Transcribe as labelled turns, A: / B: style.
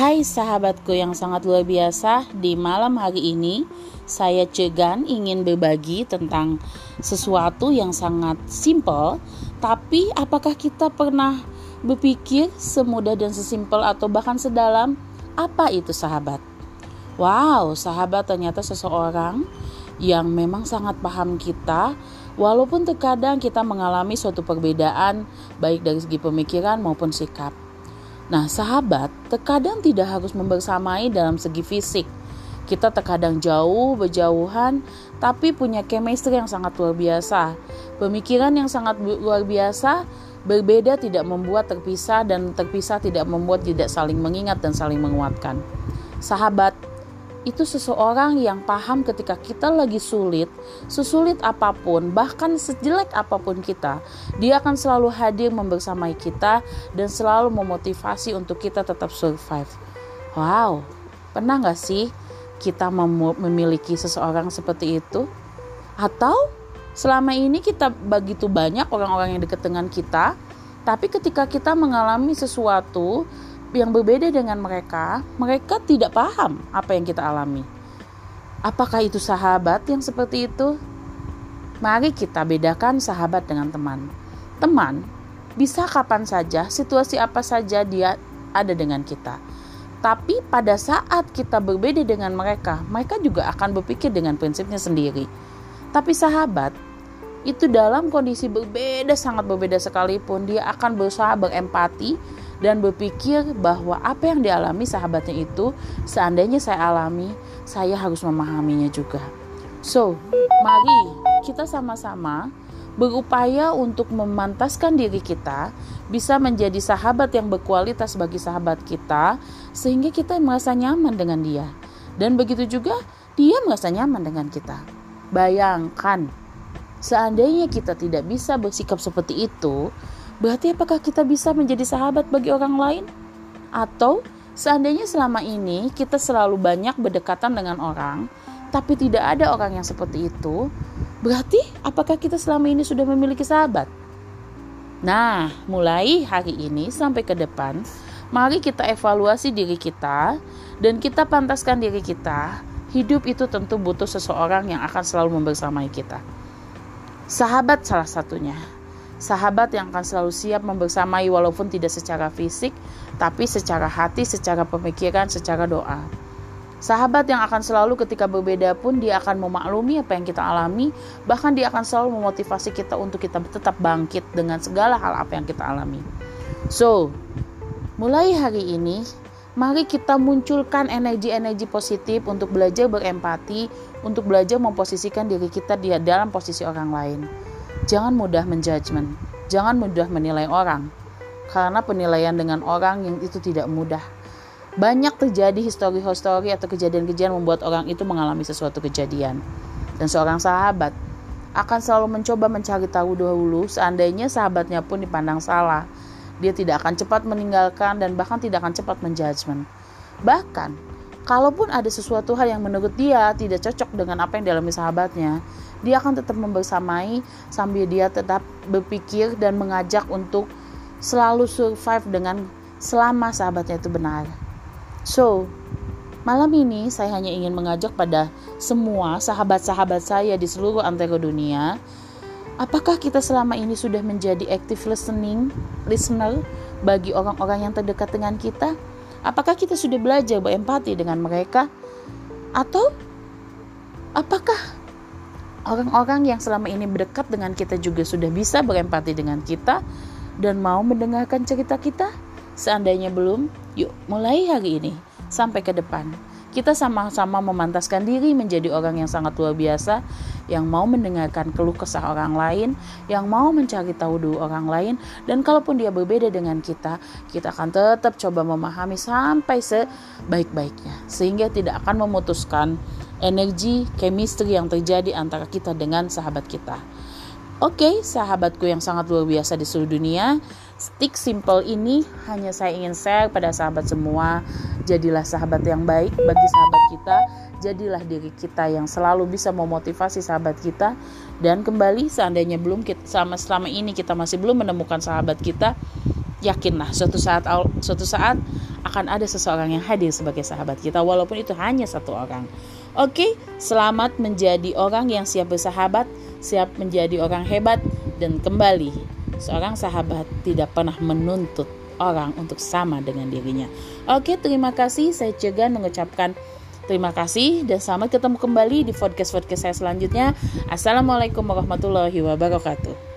A: Hai sahabatku yang sangat luar biasa, di malam hari ini saya Cegan ingin berbagi tentang sesuatu yang sangat simple, tapi apakah kita pernah berpikir semudah dan sesimpel atau bahkan sedalam apa itu sahabat? Wow, sahabat ternyata seseorang yang memang sangat paham kita, walaupun terkadang kita mengalami suatu perbedaan baik dari segi pemikiran maupun sikap. Nah, sahabat terkadang tidak harus membersamai dalam segi fisik. Kita terkadang jauh, berjauhan, tapi punya chemistry yang sangat luar biasa. Pemikiran yang sangat luar biasa, berbeda tidak membuat terpisah dan terpisah tidak membuat tidak saling mengingat dan saling menguatkan. Sahabat itu seseorang yang paham ketika kita lagi sulit, sesulit apa pun, bahkan sejelek apa pun kita, dia akan selalu hadir membersamai kita dan selalu memotivasi untuk kita tetap survive. Wow, pernah nggak sih kita mem memiliki seseorang seperti itu? Atau selama ini kita begitu banyak orang-orang yang dekat dengan kita, tapi ketika kita mengalami sesuatu yang berbeda dengan mereka, mereka tidak paham apa yang kita alami. Apakah itu sahabat yang seperti itu? Mari kita bedakan sahabat dengan teman. Teman bisa kapan saja, situasi apa saja dia ada dengan kita. Tapi pada saat kita berbeda dengan mereka, mereka juga akan berpikir dengan prinsipnya sendiri. Tapi sahabat itu dalam kondisi berbeda sangat berbeda sekalipun dia akan berusaha berempati dan berpikir bahwa apa yang dialami sahabatnya itu seandainya saya alami saya harus memahaminya juga. So mari kita sama-sama berupaya untuk memantaskan diri kita bisa menjadi sahabat yang berkualitas bagi sahabat kita sehingga kita merasa nyaman dengan dia. Dan begitu juga dia merasa nyaman dengan kita. Bayangkan Seandainya kita tidak bisa bersikap seperti itu, berarti apakah kita bisa menjadi sahabat bagi orang lain? Atau seandainya selama ini kita selalu banyak berdekatan dengan orang, tapi tidak ada orang yang seperti itu, berarti apakah kita selama ini sudah memiliki sahabat? Nah, mulai hari ini sampai ke depan, mari kita evaluasi diri kita dan kita pantaskan diri kita. Hidup itu tentu butuh seseorang yang akan selalu membersamai kita. Sahabat salah satunya. Sahabat yang akan selalu siap membersamai walaupun tidak secara fisik, tapi secara hati, secara pemikiran, secara doa. Sahabat yang akan selalu ketika berbeda pun dia akan memaklumi apa yang kita alami, bahkan dia akan selalu memotivasi kita untuk kita tetap bangkit dengan segala hal apa yang kita alami. So, mulai hari ini Mari kita munculkan energi-energi positif untuk belajar berempati, untuk belajar memposisikan diri kita di dalam posisi orang lain. Jangan mudah menjudgment, jangan mudah menilai orang, karena penilaian dengan orang yang itu tidak mudah. Banyak terjadi histori-histori atau kejadian-kejadian membuat orang itu mengalami sesuatu kejadian. Dan seorang sahabat akan selalu mencoba mencari tahu dahulu seandainya sahabatnya pun dipandang salah dia tidak akan cepat meninggalkan dan bahkan tidak akan cepat menjudgment. Bahkan, kalaupun ada sesuatu hal yang menurut dia tidak cocok dengan apa yang dialami sahabatnya, dia akan tetap membersamai sambil dia tetap berpikir dan mengajak untuk selalu survive dengan selama sahabatnya itu benar. So, malam ini saya hanya ingin mengajak pada semua sahabat-sahabat saya di seluruh antero dunia Apakah kita selama ini sudah menjadi active listening, listener bagi orang-orang yang terdekat dengan kita? Apakah kita sudah belajar berempati dengan mereka? Atau apakah orang-orang yang selama ini berdekat dengan kita juga sudah bisa berempati dengan kita dan mau mendengarkan cerita kita? Seandainya belum, yuk mulai hari ini sampai ke depan kita sama-sama memantaskan diri menjadi orang yang sangat luar biasa, yang mau mendengarkan keluh kesah orang lain, yang mau mencari tahu dulu orang lain, dan kalaupun dia berbeda dengan kita, kita akan tetap coba memahami sampai sebaik-baiknya, sehingga tidak akan memutuskan energi chemistry yang terjadi antara kita dengan sahabat kita. Oke, okay, sahabatku yang sangat luar biasa di seluruh dunia, stick simple ini hanya saya ingin share pada sahabat semua. Jadilah sahabat yang baik bagi sahabat kita, jadilah diri kita yang selalu bisa memotivasi sahabat kita dan kembali seandainya belum kita sama selama ini kita masih belum menemukan sahabat kita, yakinlah suatu saat suatu saat akan ada seseorang yang hadir sebagai sahabat kita walaupun itu hanya satu orang. Oke, selamat menjadi orang yang siap bersahabat, siap menjadi orang hebat dan kembali seorang sahabat tidak pernah menuntut orang untuk sama dengan dirinya. Oke, terima kasih. Saya Cegan mengucapkan terima kasih dan selamat ketemu kembali di podcast-podcast saya selanjutnya. Assalamualaikum warahmatullahi wabarakatuh.